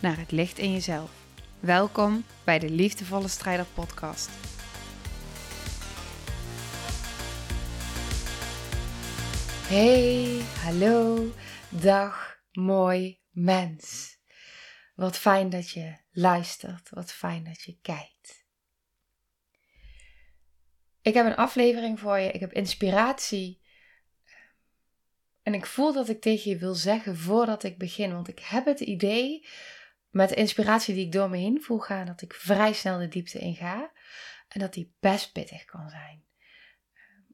naar het licht in jezelf. Welkom bij de Liefdevolle Strijder Podcast. Hey, hallo, dag, mooi mens. Wat fijn dat je luistert, wat fijn dat je kijkt. Ik heb een aflevering voor je, ik heb inspiratie. En ik voel dat ik tegen je wil zeggen voordat ik begin, want ik heb het idee met de inspiratie die ik door me heen voel gaan, dat ik vrij snel de diepte in ga en dat die best pittig kan zijn.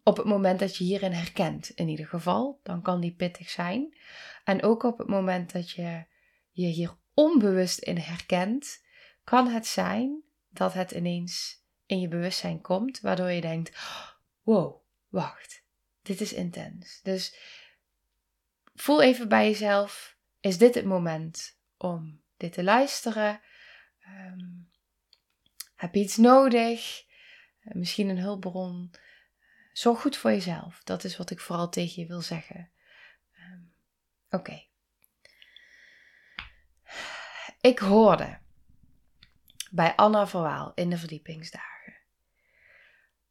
Op het moment dat je hierin herkent, in ieder geval, dan kan die pittig zijn. En ook op het moment dat je je hier onbewust in herkent, kan het zijn dat het ineens in je bewustzijn komt, waardoor je denkt: wow, wacht, dit is intens. Dus voel even bij jezelf: is dit het moment om dit te luisteren? Um, heb je iets nodig? Uh, misschien een hulpbron? Zorg goed voor jezelf. Dat is wat ik vooral tegen je wil zeggen. Um, Oké. Ik hoorde bij Anna Verwaal in de verdiepingsdagen.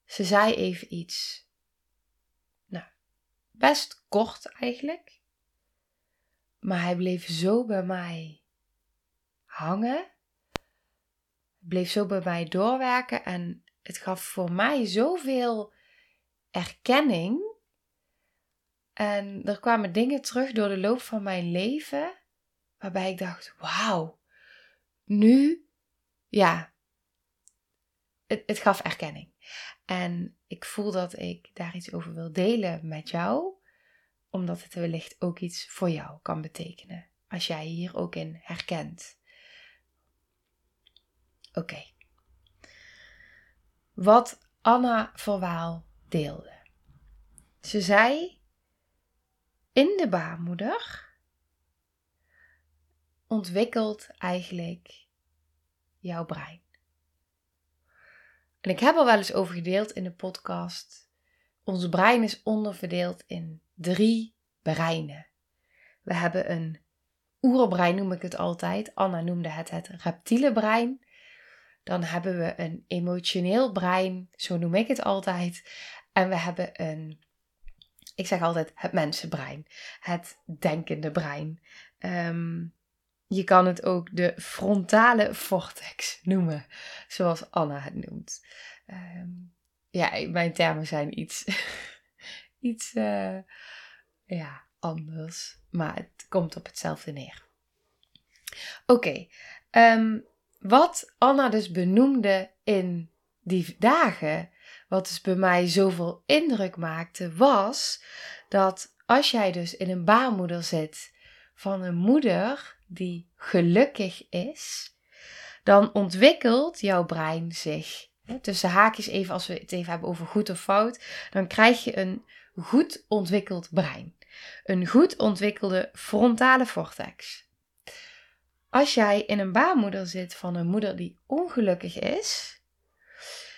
Ze zei even iets. Nou, best kort eigenlijk. Maar hij bleef zo bij mij hangen. Bleef zo bij mij doorwerken en het gaf voor mij zoveel erkenning. En er kwamen dingen terug door de loop van mijn leven waarbij ik dacht: wauw, nu, ja, het, het gaf erkenning. En ik voel dat ik daar iets over wil delen met jou, omdat het wellicht ook iets voor jou kan betekenen. Als jij hier ook in herkent. Oké. Wat Anna Verwaal deelde. Ze zei: In de baarmoeder ontwikkelt eigenlijk jouw brein. En ik heb er wel eens over gedeeld in de podcast. Ons brein is onderverdeeld in drie breinen. We hebben een oerbrein, noem ik het altijd. Anna noemde het het reptiele brein. Dan hebben we een emotioneel brein, zo noem ik het altijd. En we hebben een, ik zeg altijd het mensenbrein, het denkende brein. Um, je kan het ook de frontale vortex noemen, zoals Anna het noemt. Um, ja, mijn termen zijn iets, iets uh, ja, anders, maar het komt op hetzelfde neer. Oké, okay, um, wat Anna dus benoemde in die dagen, wat dus bij mij zoveel indruk maakte, was dat als jij dus in een baarmoeder zit van een moeder die gelukkig is, dan ontwikkelt jouw brein zich. Tussen haakjes even, als we het even hebben over goed of fout, dan krijg je een goed ontwikkeld brein. Een goed ontwikkelde frontale vortex. Als jij in een baarmoeder zit van een moeder die ongelukkig is,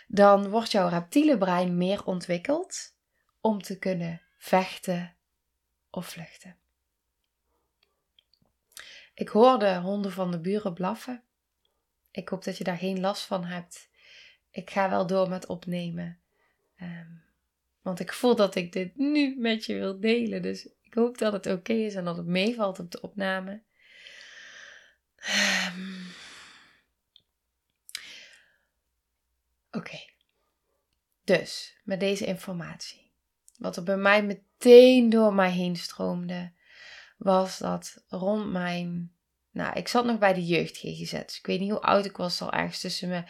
dan wordt jouw reptiele brein meer ontwikkeld om te kunnen vechten of vluchten. Ik hoorde honden van de buren blaffen. Ik hoop dat je daar geen last van hebt. Ik ga wel door met opnemen. Um, want ik voel dat ik dit nu met je wil delen. Dus ik hoop dat het oké is en dat het meevalt op de opname. Um, oké. Dus met deze informatie. Wat er bij mij meteen door mij heen stroomde was dat rond mijn. Nou, ik zat nog bij de jeugd GGZ. Dus ik weet niet hoe oud ik was, al ergens tussen mijn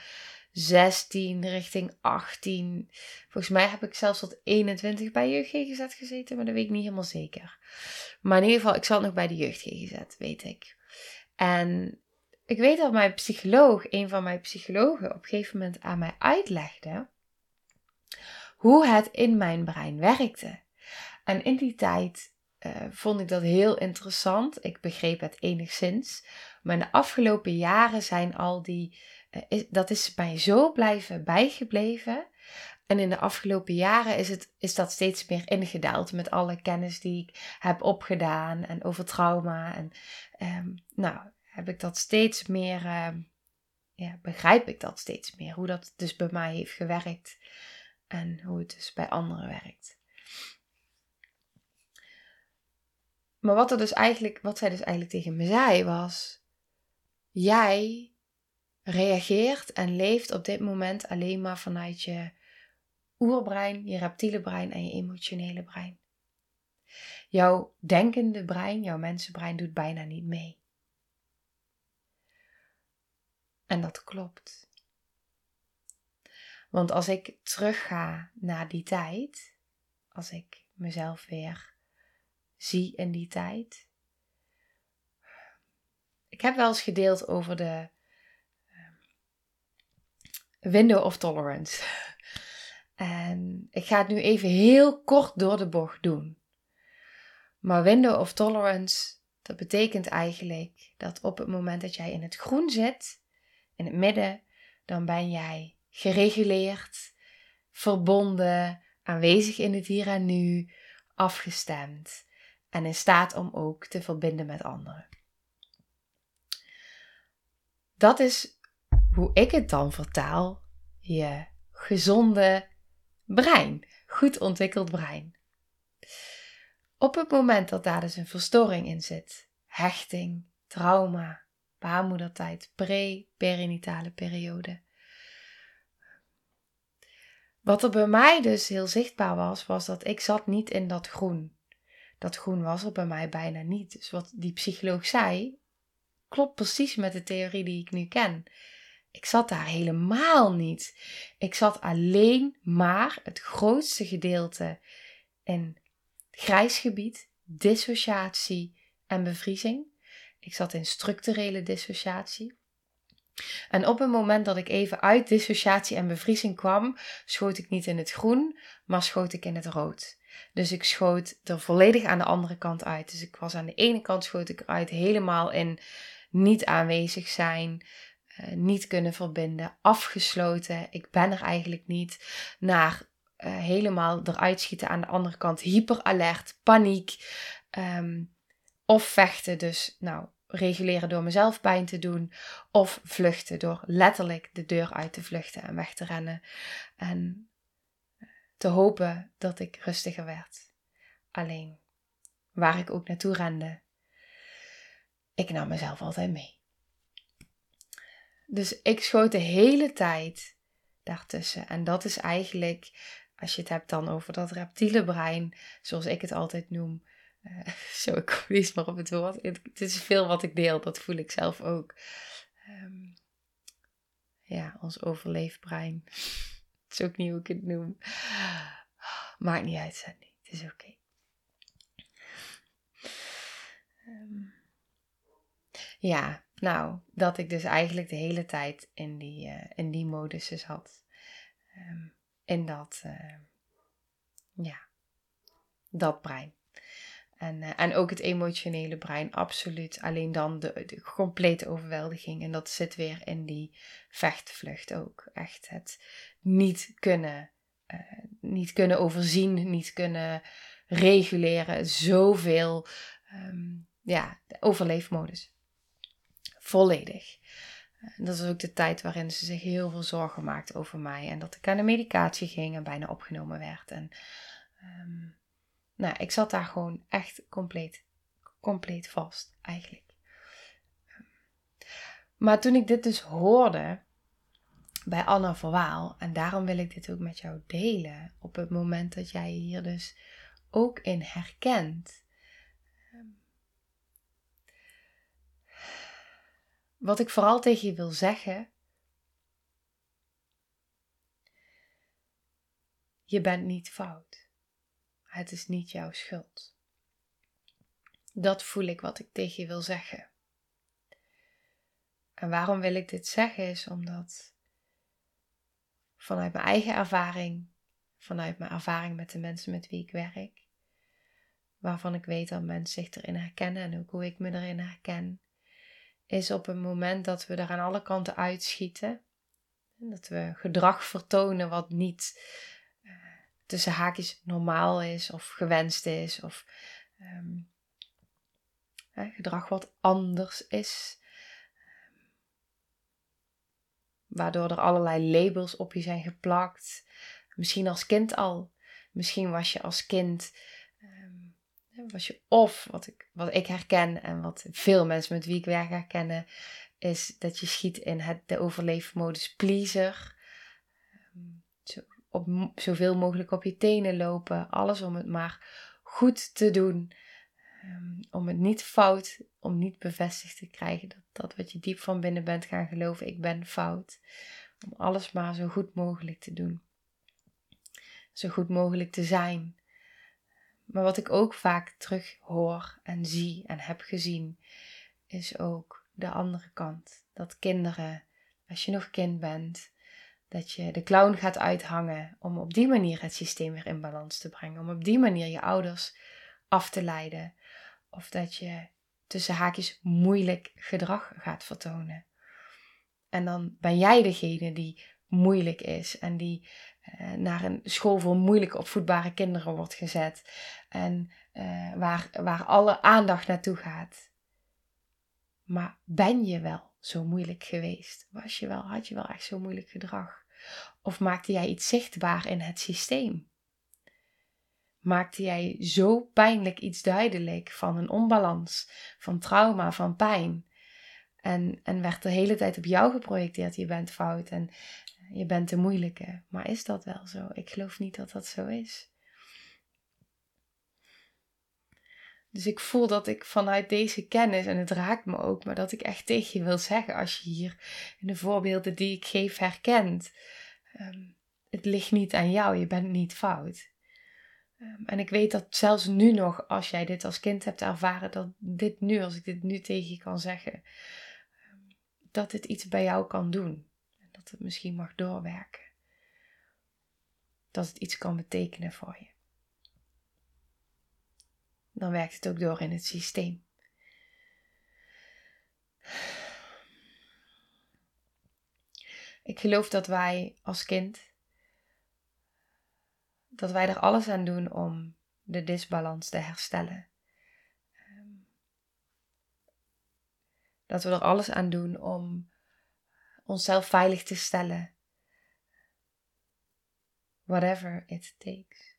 16 richting 18. Volgens mij heb ik zelfs tot 21 bij jeugd GGZ gezeten, maar dat weet ik niet helemaal zeker. Maar in ieder geval, ik zat nog bij de jeugd GGZ, weet ik. En ik weet dat mijn psycholoog, een van mijn psychologen, op een gegeven moment aan mij uitlegde hoe het in mijn brein werkte. En in die tijd uh, vond ik dat heel interessant. Ik begreep het enigszins. Maar de afgelopen jaren zijn al die. Uh, is, dat is mij zo blijven bijgebleven. En in de afgelopen jaren is, het, is dat steeds meer ingedaald met alle kennis die ik heb opgedaan en over trauma. En um, nou, heb ik dat steeds meer, uh, ja, begrijp ik dat steeds meer. Hoe dat dus bij mij heeft gewerkt en hoe het dus bij anderen werkt. Maar wat, er dus eigenlijk, wat zij dus eigenlijk tegen me zei was: Jij reageert en leeft op dit moment alleen maar vanuit je oerbrein, je reptiele brein en je emotionele brein. Jouw denkende brein, jouw mensenbrein doet bijna niet mee. En dat klopt. Want als ik terugga naar die tijd, als ik mezelf weer zie in die tijd. Ik heb wel eens gedeeld over de ehm, window of tolerance. En ik ga het nu even heel kort door de bocht doen. Maar window of tolerance, dat betekent eigenlijk dat op het moment dat jij in het groen zit, in het midden, dan ben jij gereguleerd, verbonden, aanwezig in het hier en nu, afgestemd en in staat om ook te verbinden met anderen. Dat is hoe ik het dan vertaal, je gezonde brein, goed ontwikkeld brein. Op het moment dat daar dus een verstoring in zit, hechting, trauma, baarmoedertijd, pre-perinatale periode. Wat er bij mij dus heel zichtbaar was, was dat ik zat niet in dat groen. Dat groen was er bij mij bijna niet. Dus wat die psycholoog zei, klopt precies met de theorie die ik nu ken. Ik zat daar helemaal niet. Ik zat alleen maar het grootste gedeelte in grijs gebied, dissociatie en bevriezing. Ik zat in structurele dissociatie. En op het moment dat ik even uit dissociatie en bevriezing kwam, schoot ik niet in het groen, maar schoot ik in het rood. Dus ik schoot er volledig aan de andere kant uit. Dus ik was aan de ene kant schoot ik eruit helemaal in niet aanwezig zijn, uh, niet kunnen verbinden, afgesloten. Ik ben er eigenlijk niet. Naar uh, helemaal eruit schieten aan de andere kant, hyperalert, paniek. Um, of vechten, dus nou, reguleren door mezelf pijn te doen. Of vluchten door letterlijk de deur uit te vluchten en weg te rennen. En te hopen dat ik rustiger werd. Alleen, waar ik ook naartoe rende, ik nam mezelf altijd mee. Dus ik schoot de hele tijd daartussen. En dat is eigenlijk, als je het hebt dan over dat reptiele brein, zoals ik het altijd noem. Uh, zo, ik kom niet maar op het woord. Het, is veel wat ik deel, dat voel ik zelf ook. Um, ja, ons overleefbrein. Het is ook niet hoe ik het noem. Maakt niet uit, Sandy. Het is oké. Ehm, ja, nou, dat ik dus eigenlijk de hele tijd in die, uh, in die modus zat. Um, in dat, uh, ja, dat brein. En, uh, en ook het emotionele brein, absoluut. Alleen dan de, de, complete overweldiging. En dat zit weer in die vechtvlucht ook. Echt het niet kunnen, niet kunnen overzien, niet kunnen reguleren. Zoveel, um, ja, overleefmodus volledig. Dat is ook de tijd waarin ze zich heel veel zorgen maakte over mij. En dat ik aan de medicatie ging en bijna opgenomen werd. En um, nou, ik zat daar gewoon echt compleet, compleet vast eigenlijk. Maar toen ik dit dus hoorde bij Anna Verwaal, en daarom wil ik dit ook met jou delen, op het moment dat jij hier dus ook in herkent, Wat ik vooral tegen je wil zeggen. Je bent niet fout. Het is niet jouw schuld. Dat voel ik wat ik tegen je wil zeggen. En waarom wil ik dit zeggen is omdat vanuit mijn eigen ervaring, vanuit mijn ervaring met de mensen met wie ik werk, waarvan ik weet dat mensen zich erin herkennen en ook hoe ik me erin herken, is op het moment dat we er aan alle kanten uitschieten, dat we gedrag vertonen wat niet uh, tussen haakjes normaal is of gewenst is of um, gedrag wat anders is. Waardoor er allerlei labels op je zijn geplakt. Misschien als kind al. Misschien was je als kind. Um, je of, wat ik, wat ik herken en wat veel mensen met wie ik werk herkennen, is dat je schiet in het, de overleefmodus pleaser. Um, zo, op, zoveel mogelijk op je tenen lopen. Alles om het maar goed te doen. Um, om het niet fout, om niet bevestigd te krijgen dat dat wat je diep van binnen bent gaan geloven, ik ben fout. Om alles maar zo goed mogelijk te doen. Zo goed mogelijk te zijn. Maar wat ik ook vaak terug hoor en zie en heb gezien, is ook de andere kant. Dat kinderen, als je nog kind bent, dat je de clown gaat uithangen om op die manier het systeem weer in balans te brengen. Om op die manier je ouders af te leiden. Of dat je tussen haakjes moeilijk gedrag gaat vertonen. En dan ben jij degene die moeilijk is en die naar een school voor moeilijk opvoedbare kinderen wordt gezet. En uh, waar, waar alle aandacht naartoe gaat. Maar ben je wel zo moeilijk geweest? Was je wel, had je wel echt zo moeilijk gedrag? Of maakte jij iets zichtbaar in het systeem? Maakte jij zo pijnlijk iets duidelijk van een onbalans, van trauma, van pijn? En, en werd de hele tijd op jou geprojecteerd: je bent fout en je bent de moeilijke. Maar is dat wel zo? Ik geloof niet dat dat zo is. Dus ik voel dat ik vanuit deze kennis, en het raakt me ook, maar dat ik echt tegen je wil zeggen als je hier in de voorbeelden die ik geef herkent. Ehm, het ligt niet aan jou, je bent niet fout. Ehm, en ik weet dat zelfs nu nog, als jij dit als kind hebt ervaren, dat dit nu, als ik dit nu tegen je kan zeggen, ehm, dat dit iets bij jou kan doen. Dat het misschien mag doorwerken. Dat het iets kan betekenen voor je dan werkt het ook door in het systeem. Ik geloof dat wij als kind, dat wij er alles aan doen om de disbalans te herstellen. Ehm, dat we er alles aan doen om onszelf veilig te stellen. Whatever it takes.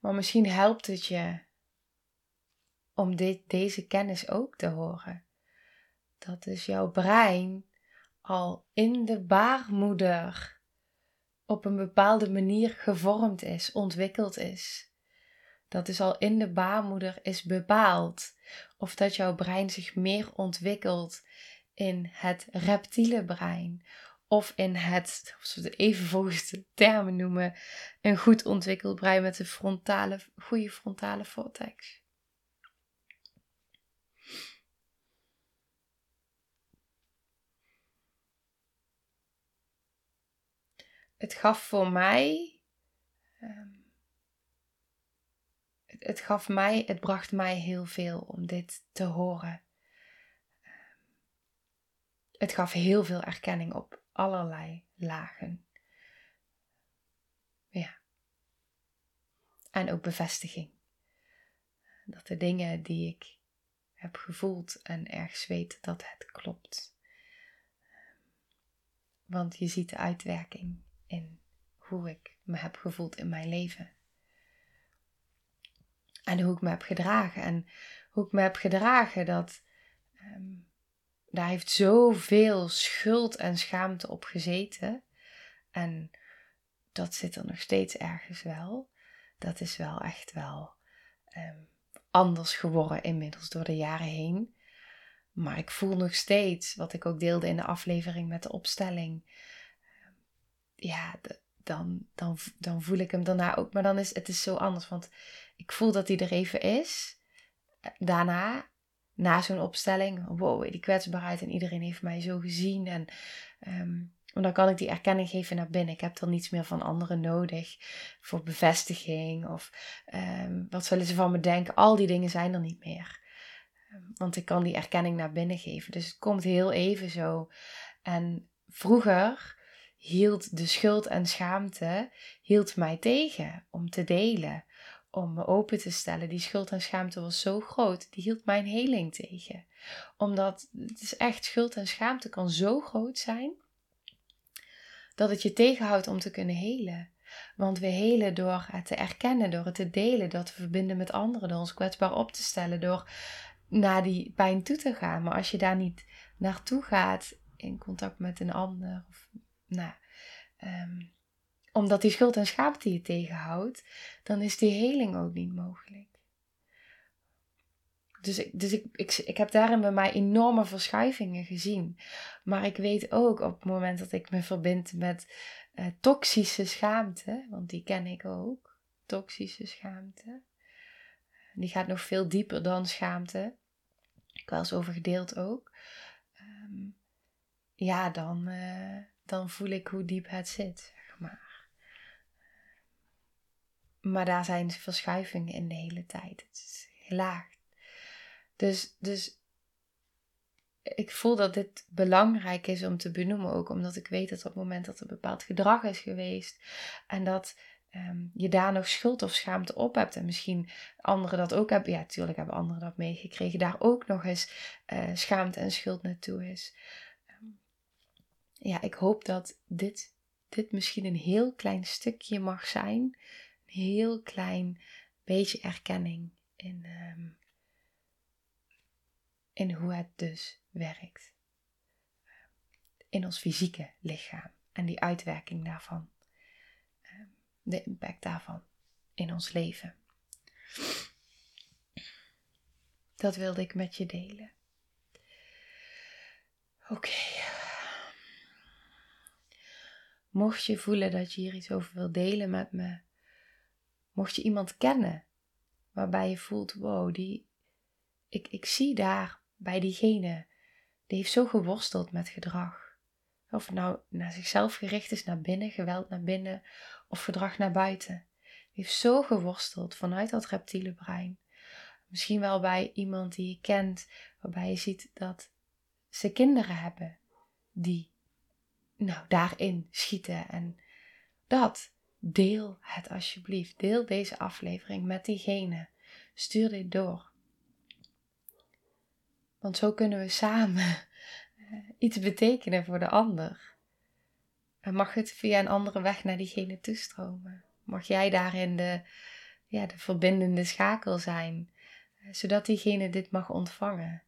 Maar misschien helpt het je om dit, deze kennis ook te horen. Dat dus jouw brein al in de baarmoeder op een bepaalde manier gevormd is, ontwikkeld is. Dat is al in de baarmoeder is bepaald. Of dat jouw brein zich meer ontwikkelt in het reptiele brein of in het, of we even volgens de termen noemen, een goed ontwikkeld brein met een frontale, goede frontale vortex. Het gaf voor mij, um, het, gaf mij, het bracht mij heel veel om dit te horen. Um, het gaf heel veel erkenning op allerlei lagen. Ja. En ook bevestiging. Dat de dingen die ik heb gevoeld en ergens weet dat het klopt. Want je ziet de uitwerking in hoe ik me heb gevoeld in mijn leven. En hoe ik me heb gedragen. En hoe ik me heb gedragen dat um, daar heeft zoveel schuld en schaamte op gezeten. En dat zit er nog steeds ergens wel. Dat is wel echt wel ehm, anders geworden inmiddels door de jaren heen. Maar ik voel nog steeds, wat ik ook deelde in de aflevering met de opstelling. Ehm, ja, dan, dan, dan voel ik hem daarna ook. Maar dan is het is zo anders. Want ik voel dat hij er even is. daarna, na zo'n opstelling, wow, die kwetsbaarheid en iedereen heeft mij zo gezien. En um, dan kan ik die erkenning geven naar binnen. Ik heb dan niets meer van anderen nodig voor bevestiging of um, wat zullen ze van me denken. Al die dingen zijn er niet meer. Ehm, want ik kan die erkenning naar binnen geven. Dus het komt heel even zo. En vroeger hield de schuld en schaamte hield mij tegen om te delen, om me open te stellen. Die schuld en schaamte was zo groot, die hield mijn heling tegen. Omdat het is echt schuld en schaamte kan zo groot zijn dat het je tegenhoudt om te kunnen helen. Want we helen door het te erkennen, door het te delen, door te verbinden met anderen, door ons kwetsbaar op te stellen, door naar die pijn toe te gaan. Maar als je daar niet naartoe gaat in contact met een ander, of, nou, ehm, omdat die schuld en schaamte je tegenhoudt, dan is die heling ook niet mogelijk. Dus, ik, dus ik, ik, ik heb daarin bij mij enorme verschuivingen gezien. Maar ik weet ook op het moment dat ik me verbind met uh, toxische schaamte, want die ken ik ook, toxische schaamte. Die gaat nog veel dieper dan schaamte. Ik eens over gedeeld ook. Ehm, ja, dan, uh, dan voel ik hoe diep het zit, zeg maar. Maar daar zijn verschuivingen in de hele tijd. Het is gelaagd. Dus, dus ik voel dat dit belangrijk is om te benoemen, ook omdat ik weet dat op het moment dat er bepaald gedrag is geweest en dat um, je daar nog schuld of schaamte op hebt en misschien anderen dat ook hebben, ja, natuurlijk hebben anderen dat meegekregen, daar ook nog eens uh, schaamte en schuld naartoe is. Ja, ik hoop dat dit, dit misschien een heel klein stukje mag zijn, een heel klein beetje erkenning in. Um, in hoe het dus werkt. In ons fysieke lichaam en die uitwerking daarvan. Ehm, de impact daarvan in ons leven. Dat wilde ik met je delen. Oké. Mocht je voelen dat je hier iets over wil delen met me, mocht je iemand kennen waarbij je voelt, wow, die, ik, ik zie daar bij diegene die heeft zo geworsteld met gedrag. Of het nou naar zichzelf gericht is, naar binnen, geweld naar binnen of gedrag naar buiten. Die heeft zo geworsteld vanuit dat reptiele brein. Misschien wel bij iemand die je kent, waarbij je ziet dat ze kinderen hebben die nou, daarin schieten. En dat, deel het alsjeblieft. Deel deze aflevering met diegene. Stuur dit door. Want zo kunnen we samen eh, iets betekenen voor de ander. En mag het via een andere weg naar diegene toestromen? Mag jij daarin de, ja, de verbindende schakel zijn, eh, zodat diegene dit mag ontvangen?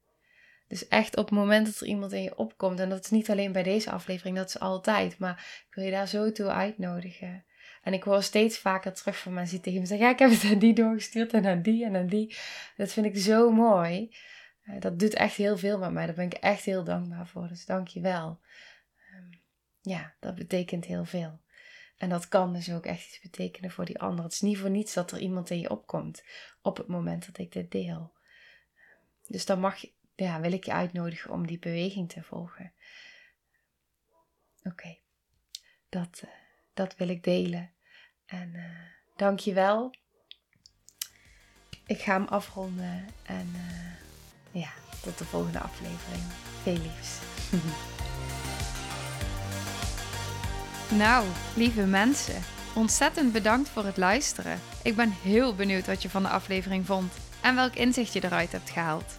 Dus echt op het moment dat er iemand in je opkomt, en dat is niet alleen bij deze aflevering, dat is altijd, maar ik wil je daar zo toe uitnodigen. En ik hoor steeds vaker terug van mensen die tegen me zeggen: Ja, ik heb het aan die doorgestuurd en aan die en aan die. Dat vind ik zo mooi. Eh, dat doet echt heel veel met mij. Daar ben ik echt heel dankbaar voor. Dus dank je wel. Ehm, ja, dat betekent heel veel. En dat kan dus ook echt iets betekenen voor die ander. Het is niet voor niets dat er iemand in je opkomt op het moment dat ik dit deel. Dus dan mag, ja, wil ik je uitnodigen om die beweging te volgen. Oké, dat, uh, dat wil ik delen. En dank je wel. Ik ga hem afronden en... Uh, ja, tot de volgende aflevering. Veel liefs. nou, lieve mensen, ontzettend bedankt voor het luisteren. Ik ben heel benieuwd wat je van de aflevering vond en welk inzicht je eruit hebt gehaald.